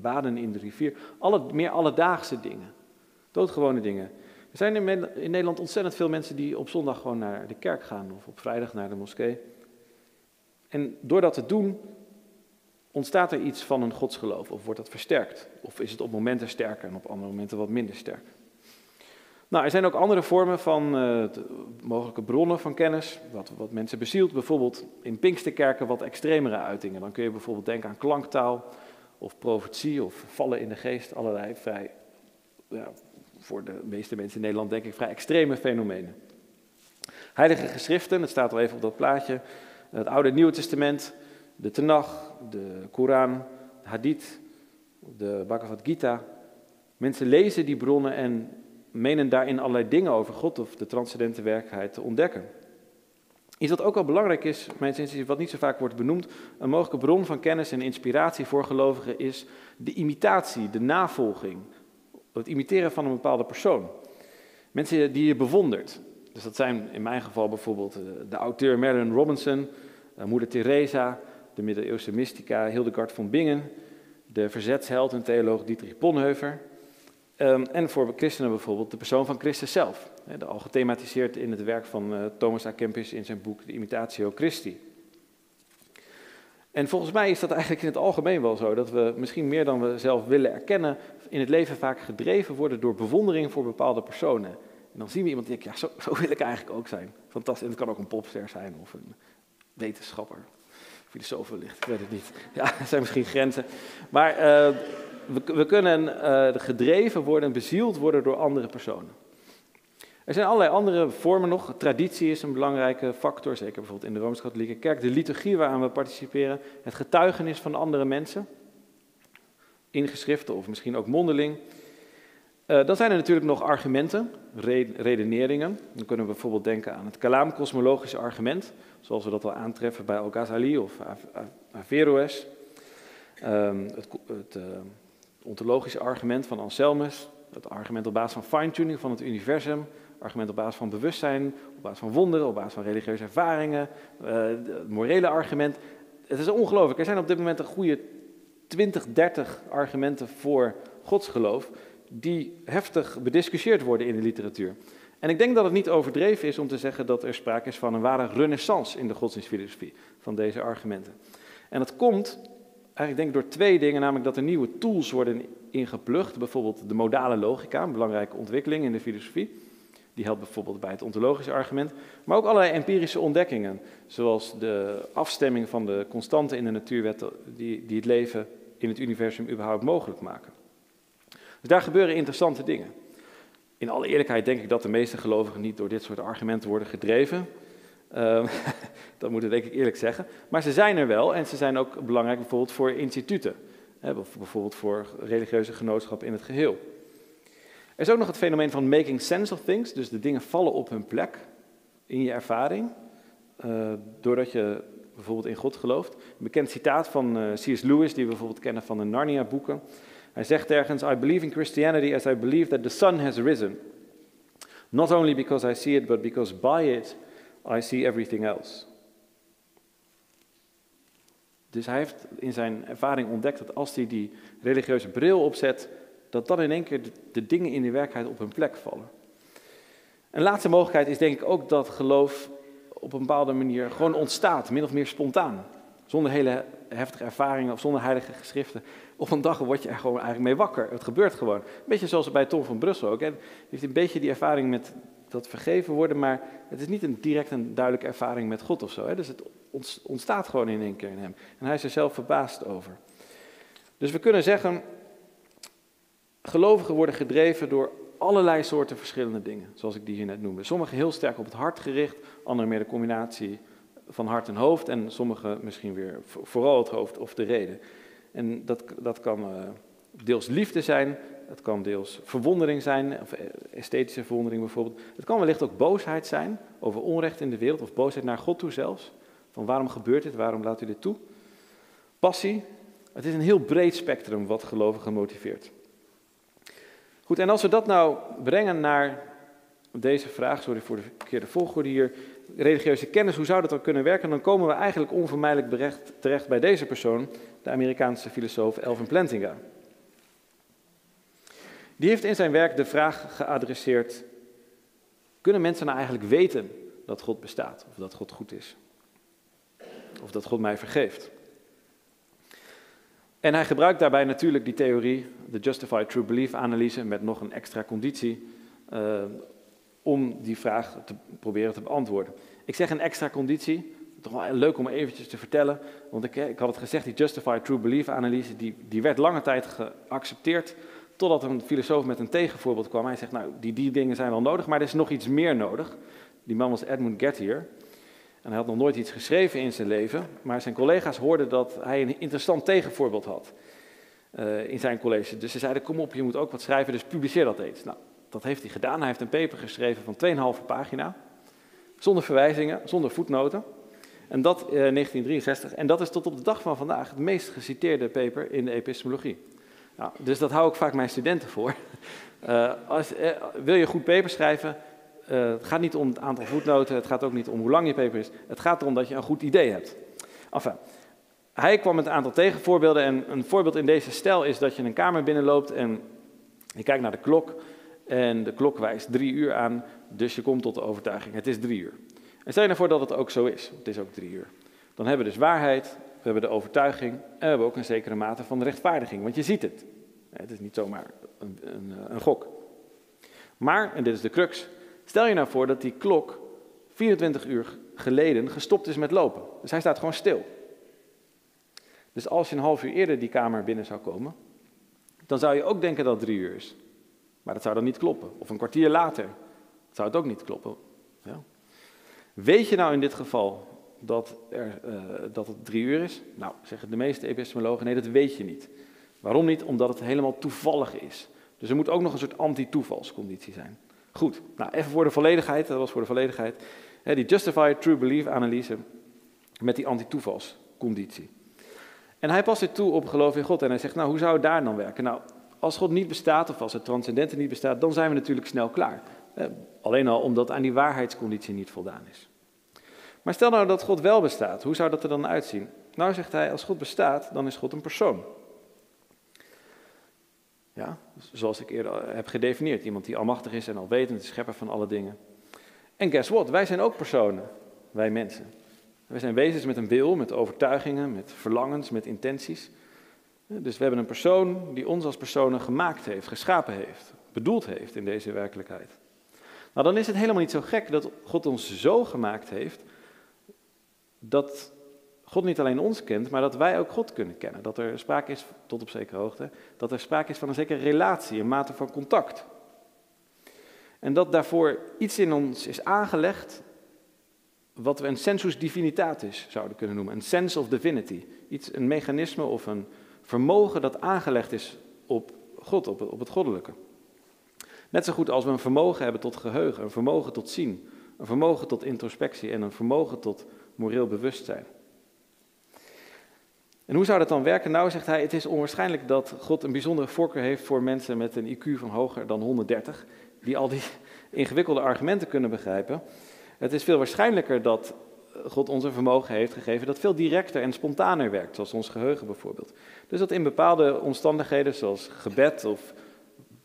baden in de rivier. Alle, meer alledaagse dingen, doodgewone dingen. Er zijn in Nederland ontzettend veel mensen die op zondag gewoon naar de kerk gaan of op vrijdag naar de moskee. En door dat te doen, ontstaat er iets van een godsgeloof of wordt dat versterkt? Of is het op momenten sterker en op andere momenten wat minder sterk? Nou, er zijn ook andere vormen van uh, mogelijke bronnen van kennis, wat, wat mensen bezielt. Bijvoorbeeld in Pinksterkerken wat extremere uitingen. Dan kun je bijvoorbeeld denken aan klanktaal of profetie of vallen in de geest. Allerlei vrij, ja, voor de meeste mensen in Nederland denk ik, vrij extreme fenomenen. Heilige geschriften, het staat al even op dat plaatje. Het Oude en Nieuwe Testament, de Tenach, de Koran, de Hadith, de Bhagavad Gita. Mensen lezen die bronnen en menen daarin allerlei dingen over God of de transcendente werkelijkheid te ontdekken. Iets wat ook wel belangrijk is, mijn wat niet zo vaak wordt benoemd, een mogelijke bron van kennis en inspiratie voor gelovigen is de imitatie, de navolging, het imiteren van een bepaalde persoon. Mensen die je bewondert. Dus dat zijn in mijn geval bijvoorbeeld eh, de auteur Marilyn Robinson, eh, moeder Teresa, de middeleeuwse mystica Hildegard von Bingen, de verzetsheld en theoloog Dietrich Bonhoeffer, Um, en voor christenen bijvoorbeeld de persoon van Christus zelf. Hè, al gethematiseerd in het werk van uh, Thomas A. Kempis in zijn boek De Imitatio Christi. En volgens mij is dat eigenlijk in het algemeen wel zo, dat we misschien meer dan we zelf willen erkennen, in het leven vaak gedreven worden door bewondering voor bepaalde personen. En dan zien we iemand die denkt, ja, zo, wil ik eigenlijk ook zijn. Fantastisch. En het kan ook een popster zijn of een wetenschapper, filosoof wellicht, ik weet het niet. Ja, er zijn misschien grenzen. Maar uh, we, kunnen uh, gedreven worden, bezield worden door andere personen. Er zijn allerlei andere vormen nog. Traditie is een belangrijke factor, zeker bijvoorbeeld in de Rooms-Katholieke Kerk. De liturgie waaraan we participeren, het getuigenis van andere mensen, in geschriften of misschien ook mondeling. Uh, dan zijn er natuurlijk nog argumenten, redeneringen. Dan kunnen we bijvoorbeeld denken aan het Kalaam-kosmologische argument, zoals we dat al aantreffen bij Al-Ghazali of Averroes. Um, het, het uh, ontologische argument van Anselmus, het argument op basis van fine-tuning van het universum, argument op basis van bewustzijn, op basis van wonderen, op basis van religieuze ervaringen, uh, het morele argument. Het is ongelooflijk. Er zijn op dit moment een goede 20, 30 argumenten voor godsgeloof die heftig bediscussieerd worden in de literatuur. En ik denk dat het niet overdreven is om te zeggen dat er sprake is van een ware renaissance in de godsdienstfilosofie van deze argumenten. En dat komt eigenlijk denk ik door twee dingen, namelijk dat er nieuwe tools worden ingeplucht, bijvoorbeeld de modale logica, een belangrijke ontwikkeling in de filosofie. Die helpt bijvoorbeeld bij het ontologische argument, maar ook allerlei empirische ontdekkingen, zoals de afstemming van de constanten in de natuurwetten die, die het leven in het universum überhaupt mogelijk maken. Dus daar gebeuren interessante dingen. In alle eerlijkheid denk ik dat de meeste gelovigen niet door dit soort argumenten worden gedreven. Uh, dat moet ik denk ik eerlijk zeggen. Maar ze zijn er wel en ze zijn ook belangrijk bijvoorbeeld voor instituten. Hè, bijvoorbeeld voor religieuze genootschappen in het geheel. Er is ook nog het fenomeen van making sense of things. Dus de dingen vallen op hun plek in je ervaring. Uh, doordat je bijvoorbeeld in God gelooft. Een bekend citaat van uh, C.S. Lewis, die we bijvoorbeeld kennen van de Narnia-boeken. Hij zegt ergens: I believe in Christianity as I believe that the sun has risen. Not only because I see it, but because by it I see everything else. Dus hij heeft in zijn ervaring ontdekt dat als hij die religieuze bril opzet, dat dan in één keer de, dingen in de werkelijkheid op hun plek vallen. Een laatste mogelijkheid is denk ik ook dat geloof op een bepaalde manier gewoon ontstaat, min of meer spontaan. Zonder hele heftige ervaringen of zonder heilige geschriften. Op een dag word je er gewoon eigenlijk mee wakker. Het gebeurt gewoon. Een beetje zoals bij Tom van Brussel ook. Hij heeft een beetje die ervaring met dat vergeven worden, maar het is niet een direct een duidelijke ervaring met God of zo. Hè? Dus het ontstaat gewoon in één keer in hem. En hij is er zelf verbaasd over. Dus we kunnen zeggen, gelovigen worden gedreven door allerlei soorten verschillende dingen, zoals ik die hier net noemde. Sommige heel sterk op het hart gericht, andere meer de combinatie van hart en hoofd en sommige misschien weer vooral het hoofd of de reden. En dat, dat kan uh, deels liefde zijn, het kan deels verwondering zijn, of eh, esthetische verwondering bijvoorbeeld. Het kan wellicht ook boosheid zijn over onrecht in de wereld, of boosheid naar God toe zelfs. Van waarom gebeurt dit, waarom laat u dit toe? Passie, het is een heel breed spectrum wat gelovigen motiveert. Goed, en als we dat nou brengen naar deze vraag, sorry voor de verkeerde volgorde hier, religieuze kennis, hoe zou dat dan kunnen werken? Dan komen we eigenlijk onvermijdelijk terecht bij deze persoon, de Amerikaanse filosoof Elvin Plantinga. Die heeft in zijn werk de vraag geadresseerd: kunnen mensen nou eigenlijk weten dat God bestaat of dat God goed is? Of dat God mij vergeeft? En hij gebruikt daarbij natuurlijk die theorie, de Justified True Belief analyse, met nog een extra conditie, uh, om die vraag te proberen te beantwoorden. Ik zeg een extra conditie, toch wel leuk om eventjes te vertellen, want ik, ik had het gezegd, die Justified True Belief analyse, die, die werd lange tijd geaccepteerd, totdat een filosoof met een tegenvoorbeeld kwam. Hij zegt, nou, die, die dingen zijn wel nodig, maar er is nog iets meer nodig. Die man was Edmund Gettier. En hij had nog nooit iets geschreven in zijn leven, maar zijn collega's hoorden dat hij een interessant tegenvoorbeeld had uh, in zijn college. Dus ze zeiden, kom op, je moet ook wat schrijven, dus publiceer dat eens. Nou, dat heeft hij gedaan. Hij heeft een paper geschreven van 2,5 pagina, zonder verwijzingen, zonder voetnoten. En dat in uh, 1963. En dat is tot op de dag van vandaag het meest geciteerde paper in de epistemologie. Nou, dus dat hou ik vaak mijn studenten voor. Uh, als, uh, wil je goed paper schrijven, uh, het gaat niet om het aantal voetnoten, het gaat ook niet om hoe lang je paper is. Het gaat erom dat je een goed idee hebt. Enfin, hij kwam met een aantal tegenvoorbeelden en een voorbeeld in deze stijl is dat je een kamer binnenloopt en je kijkt naar de klok en de klok wijst drie uur aan, dus je komt tot de overtuiging, het is drie uur. En stel je ervoor nou dat het ook zo is, het is ook drie uur. Dan hebben we dus waarheid, we hebben de overtuiging en we hebben ook een zekere mate van rechtvaardiging, want je ziet het. Het is niet zomaar een, een, een gok. Maar, en dit is de crux, stel je nou voor dat die klok 24 uur geleden gestopt is met lopen. Dus hij staat gewoon stil. Dus als je een half uur eerder die kamer binnen zou komen, dan zou je ook denken dat het drie uur is. Maar dat zou dan niet kloppen. Of een kwartier later zou het ook niet kloppen. Weet je nou in dit geval dat, er, uh, dat het drie uur is? Nou, zeggen de meeste epistemologen, nee, dat weet je niet. Waarom niet? Omdat het helemaal toevallig is. Dus er moet ook nog een soort anti-toevalsconditie zijn. Goed, nou even voor de volledigheid, dat was voor de volledigheid. die justified true belief analyse met die anti-toevalsconditie. En hij past dit toe op geloof in God en hij zegt, nou hoe zou het daar dan werken? Nou, als God niet bestaat of als het transcendente niet bestaat, dan zijn we natuurlijk snel klaar. alleen al omdat aan die waarheidsconditie niet voldaan is. Maar stel nou dat God wel bestaat, hoe zou dat er dan uitzien? Nou zegt hij, als God bestaat, dan is God een persoon. Ja, zoals ik eerder heb gedefinieerd. Iemand die almachtig is en alwetend, de schepper van alle dingen. En guess what? Wij zijn ook personen, wij mensen. Wij zijn wezens met een wil, met overtuigingen, met verlangens, met intenties. Dus we hebben een persoon die ons als personen gemaakt heeft, geschapen heeft, bedoeld heeft in deze werkelijkheid. Nou, dan is het helemaal niet zo gek dat God ons zo gemaakt heeft dat God niet alleen ons kent, maar dat wij ook God kunnen kennen. Dat er sprake is, tot op zekere hoogte, dat er sprake is van een zekere relatie, een mate van contact. En dat daarvoor iets in ons is aangelegd, wat we een sensus divinitatis zouden kunnen noemen, een sense of divinity. Iets, een mechanisme of een vermogen dat aangelegd is op God, op, op het goddelijke. Net zo goed als we een vermogen hebben tot geheugen, een vermogen tot zien, een vermogen tot introspectie en een vermogen tot moreel bewustzijn. En hoe zou dat dan werken? Nou, zegt hij, het is onwaarschijnlijk dat God een bijzondere voorkeur heeft voor mensen met een IQ van hoger dan 130, die al die ingewikkelde argumenten kunnen begrijpen. Het is veel waarschijnlijker dat God ons een vermogen heeft gegeven dat veel directer en spontaner werkt, zoals ons geheugen bijvoorbeeld. Dus dat in bepaalde omstandigheden, zoals gebed of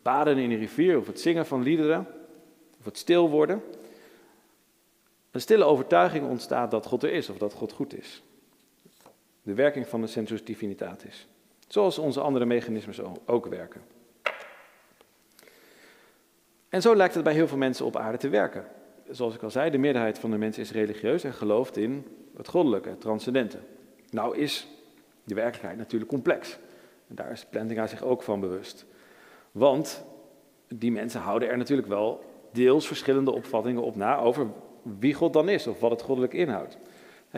baden in een rivier of het zingen van liederen of het stil worden, een stille overtuiging ontstaat dat God er is of dat God goed is de werking van de sensus divinitatis. Zoals onze andere mechanismes ook werken. En zo lijkt het bij heel veel mensen op aarde te werken. Zoals ik al zei, de meerderheid van de mensen is religieus en gelooft in het goddelijke, het transcendente. Nou is de werkelijkheid natuurlijk complex. En daar is Plantinga zich ook van bewust. Want die mensen houden er natuurlijk wel deels verschillende opvattingen op na over wie God dan is of wat het goddelijk inhoudt.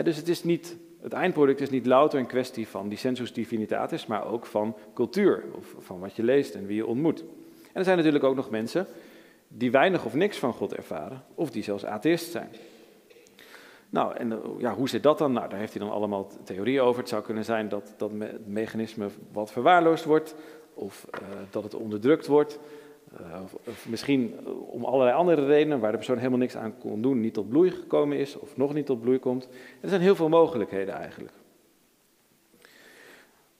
dus het is niet het eindproduct is niet louter een kwestie van die sensus divinitatis, maar ook van cultuur, of van wat je leest en wie je ontmoet. En er zijn natuurlijk ook nog mensen die weinig of niks van God ervaren, of die zelfs atheïst zijn. Nou, en eh, ja, hoe zit dat dan? Nou, daar heeft hij dan allemaal theorieën over. Het zou kunnen zijn dat, dat het mechanisme wat verwaarloosd wordt, of uh, dat het onderdrukt wordt. Uh, of, misschien om allerlei andere redenen waar de persoon helemaal niks aan kon doen, niet tot bloei gekomen is of nog niet tot bloei komt. Er zijn heel veel mogelijkheden eigenlijk.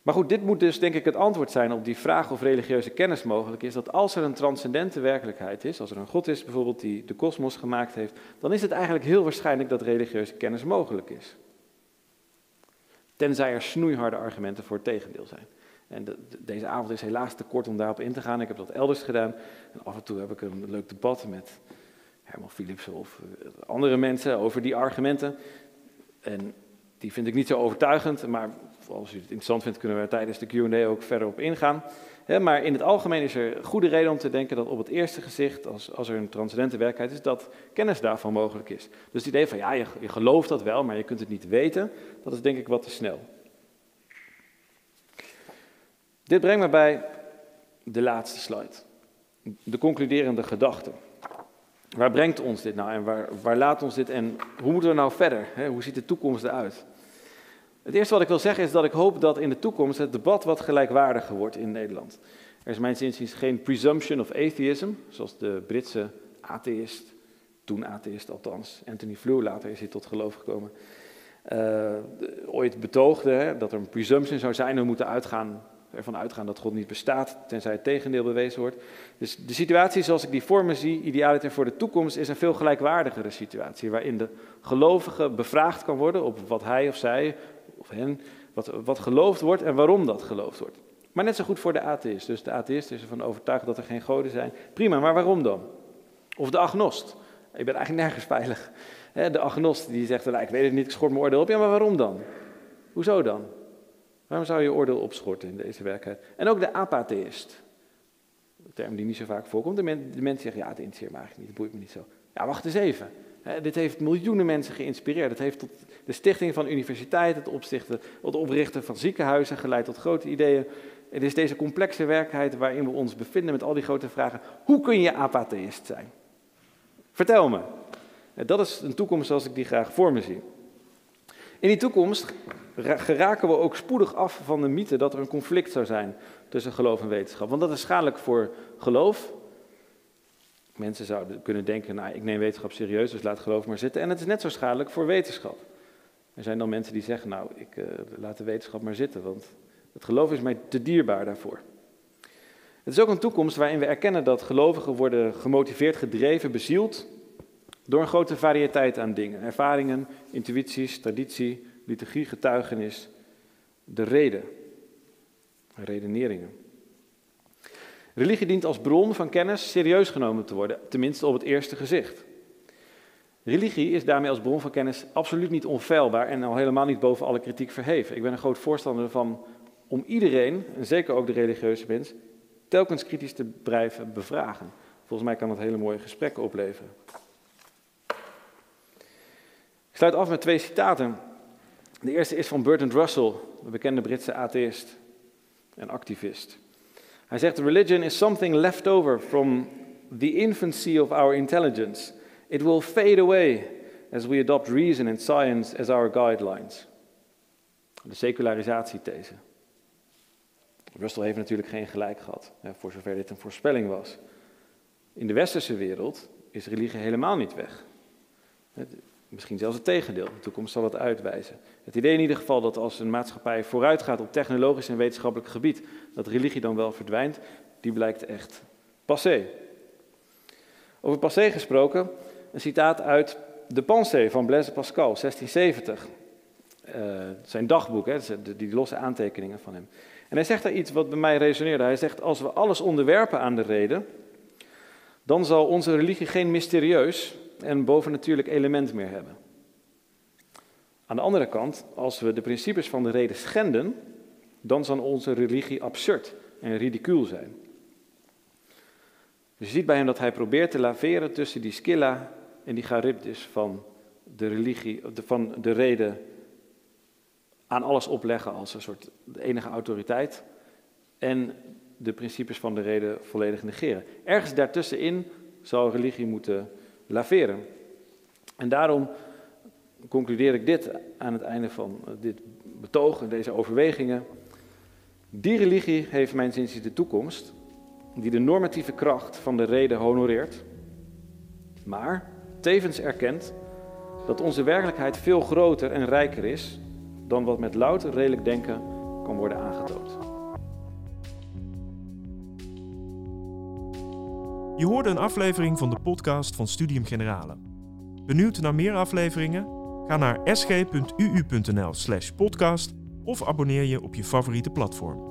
Maar goed, dit moet dus denk ik het antwoord zijn op die vraag of religieuze kennis mogelijk is. Dat als er een transcendente werkelijkheid is, als er een God is bijvoorbeeld die de kosmos gemaakt heeft, dan is het eigenlijk heel waarschijnlijk dat religieuze kennis mogelijk is. Tenzij er snoeiharde argumenten voor het tegendeel zijn. En deze avond is helaas te kort om daarop in te gaan. Ik heb dat elders gedaan. En af en toe heb ik een leuk debat met Herman Philips of eh, andere mensen over die argumenten. En die vind ik niet zo overtuigend, maar als u het interessant vindt, kunnen we tijdens de QA ook verder op ingaan. maar in het algemeen is er goede reden om te denken dat op het eerste gezicht, als, als er een transcendente werkelijkheid is, dat kennis daarvan mogelijk is. Dus het idee van ja, je gelooft dat wel, maar je kunt het niet weten, dat is denk ik wat te snel. Dit brengt me bij de laatste slide. De concluderende gedachte. Waar brengt ons dit nou en waar, waar laat ons dit en hoe moeten we nou verder? Hoe ziet de toekomst eruit? Het eerste wat ik wil zeggen is dat ik hoop dat in de toekomst het debat wat gelijkwaardiger wordt in Nederland. Er is mijn inziens geen presumption of atheism, zoals de Britse atheïst, toen atheïst althans, Anthony Flew, later is hij tot geloof gekomen, uh, ooit betoogde hè, dat er een presumption zou zijn, we moeten uitgaan ervan uitgaan dat God niet bestaat, tenzij het tegendeel bewezen wordt. Dus de situatie zoals ik die voor me zie, idealiter voor de toekomst, is een veel gelijkwaardigere situatie, waarin de gelovige bevraagd kan worden op wat hij of zij, of hen, wat, wat geloofd wordt en waarom dat geloofd wordt. Maar net zo goed voor de atheïst. Dus de atheïst is ervan overtuigd dat er geen goden zijn. Prima, maar waarom dan? Of de agnost. Ik ben eigenlijk nergens veilig. De agnost die zegt, nou, ik weet het niet, ik schort mijn oordeel op. Ja, maar waarom dan? Hoezo dan? Waarom zou je oordeel opschorten in deze werkelijkheid? En ook de apatheïst. Een term die niet zo vaak voorkomt. De, men, mensen zeggen, ja, het interesseert me eigenlijk niet, het boeit me niet zo. Ja, wacht eens even. dit heeft miljoenen mensen geïnspireerd. Het heeft tot de stichting van universiteiten, het, het oprichten van ziekenhuizen geleid tot grote ideeën. Het is deze complexe werkelijkheid waarin we ons bevinden met al die grote vragen. Hoe kun je apatheïst zijn? Vertel me. Dat is een toekomst zoals ik die graag voor me zie. In die toekomst geraken we ook spoedig af van de mythe dat er een conflict zou zijn tussen geloof en wetenschap. Want dat is schadelijk voor geloof. Mensen zouden kunnen denken, nou ik neem wetenschap serieus, dus laat geloof maar zitten. En het is net zo schadelijk voor wetenschap. Er zijn dan mensen die zeggen, nou ik uh, laat de wetenschap maar zitten, want het geloof is mij te dierbaar daarvoor. Het is ook een toekomst waarin we erkennen dat gelovigen worden gemotiveerd, gedreven, bezield door een grote variëteit aan dingen. Ervaringen, intuïties, traditie, liturgie, getuigenis, de reden, redeneringen. Religie dient als bron van kennis serieus genomen te worden, tenminste op het eerste gezicht. Religie is daarmee als bron van kennis absoluut niet onfeilbaar en al helemaal niet boven alle kritiek verheven. Ik ben een groot voorstander van om iedereen, en zeker ook de religieuze mens, telkens kritisch te blijven bevragen. Volgens mij kan dat hele mooie gesprekken opleveren. Ik sluit af met twee citaten. De eerste is van Bertrand Russell, de bekende Britse atheïst en activist. Hij zegt: Religion is something left over from the infancy of our intelligence. It will fade away as we adopt reason and science as our guidelines. De secularisatiethese. Russell heeft natuurlijk geen gelijk gehad, voor zover dit een voorspelling was. In de westerse wereld is religie helemaal niet weg. Misschien zelfs het tegendeel. De toekomst zal het uitwijzen. Het idee in ieder geval dat als een maatschappij vooruit gaat op technologisch en wetenschappelijk gebied, dat religie dan wel verdwijnt, die blijkt echt passé. Over passé gesproken, een citaat uit De Pensée van Blaise Pascal, 1670. Uh, zijn dagboek, hè, die losse aantekeningen van hem. En hij zegt daar iets wat bij mij resoneerde. Hij zegt, als we alles onderwerpen aan de reden, dan zal onze religie geen mysterieus en bovennatuurlijk element meer hebben. Aan de andere kant, als we de principes van de reden schenden, dan zal onze religie absurd en ridicuul zijn. Dus je ziet bij hem dat hij probeert te laveren tussen die skilla en die charybdis van de religie, van de reden aan alles opleggen als een soort de enige autoriteit en de principes van de reden volledig negeren. Ergens daartussenin zou religie moeten laveren. En daarom concludeer ik dit aan het einde van dit betoog en deze overwegingen. Die religie heeft mijn zin de toekomst, die de normatieve kracht van de reden honoreert, maar tevens erkent dat onze werkelijkheid veel groter en rijker is dan wat met louter redelijk denken kan worden aangetoond. Je hoorde een aflevering van de podcast van Studium Generale. Benieuwd naar meer afleveringen? Ga naar sg.uu.nl/podcast of abonneer je op je favoriete platform.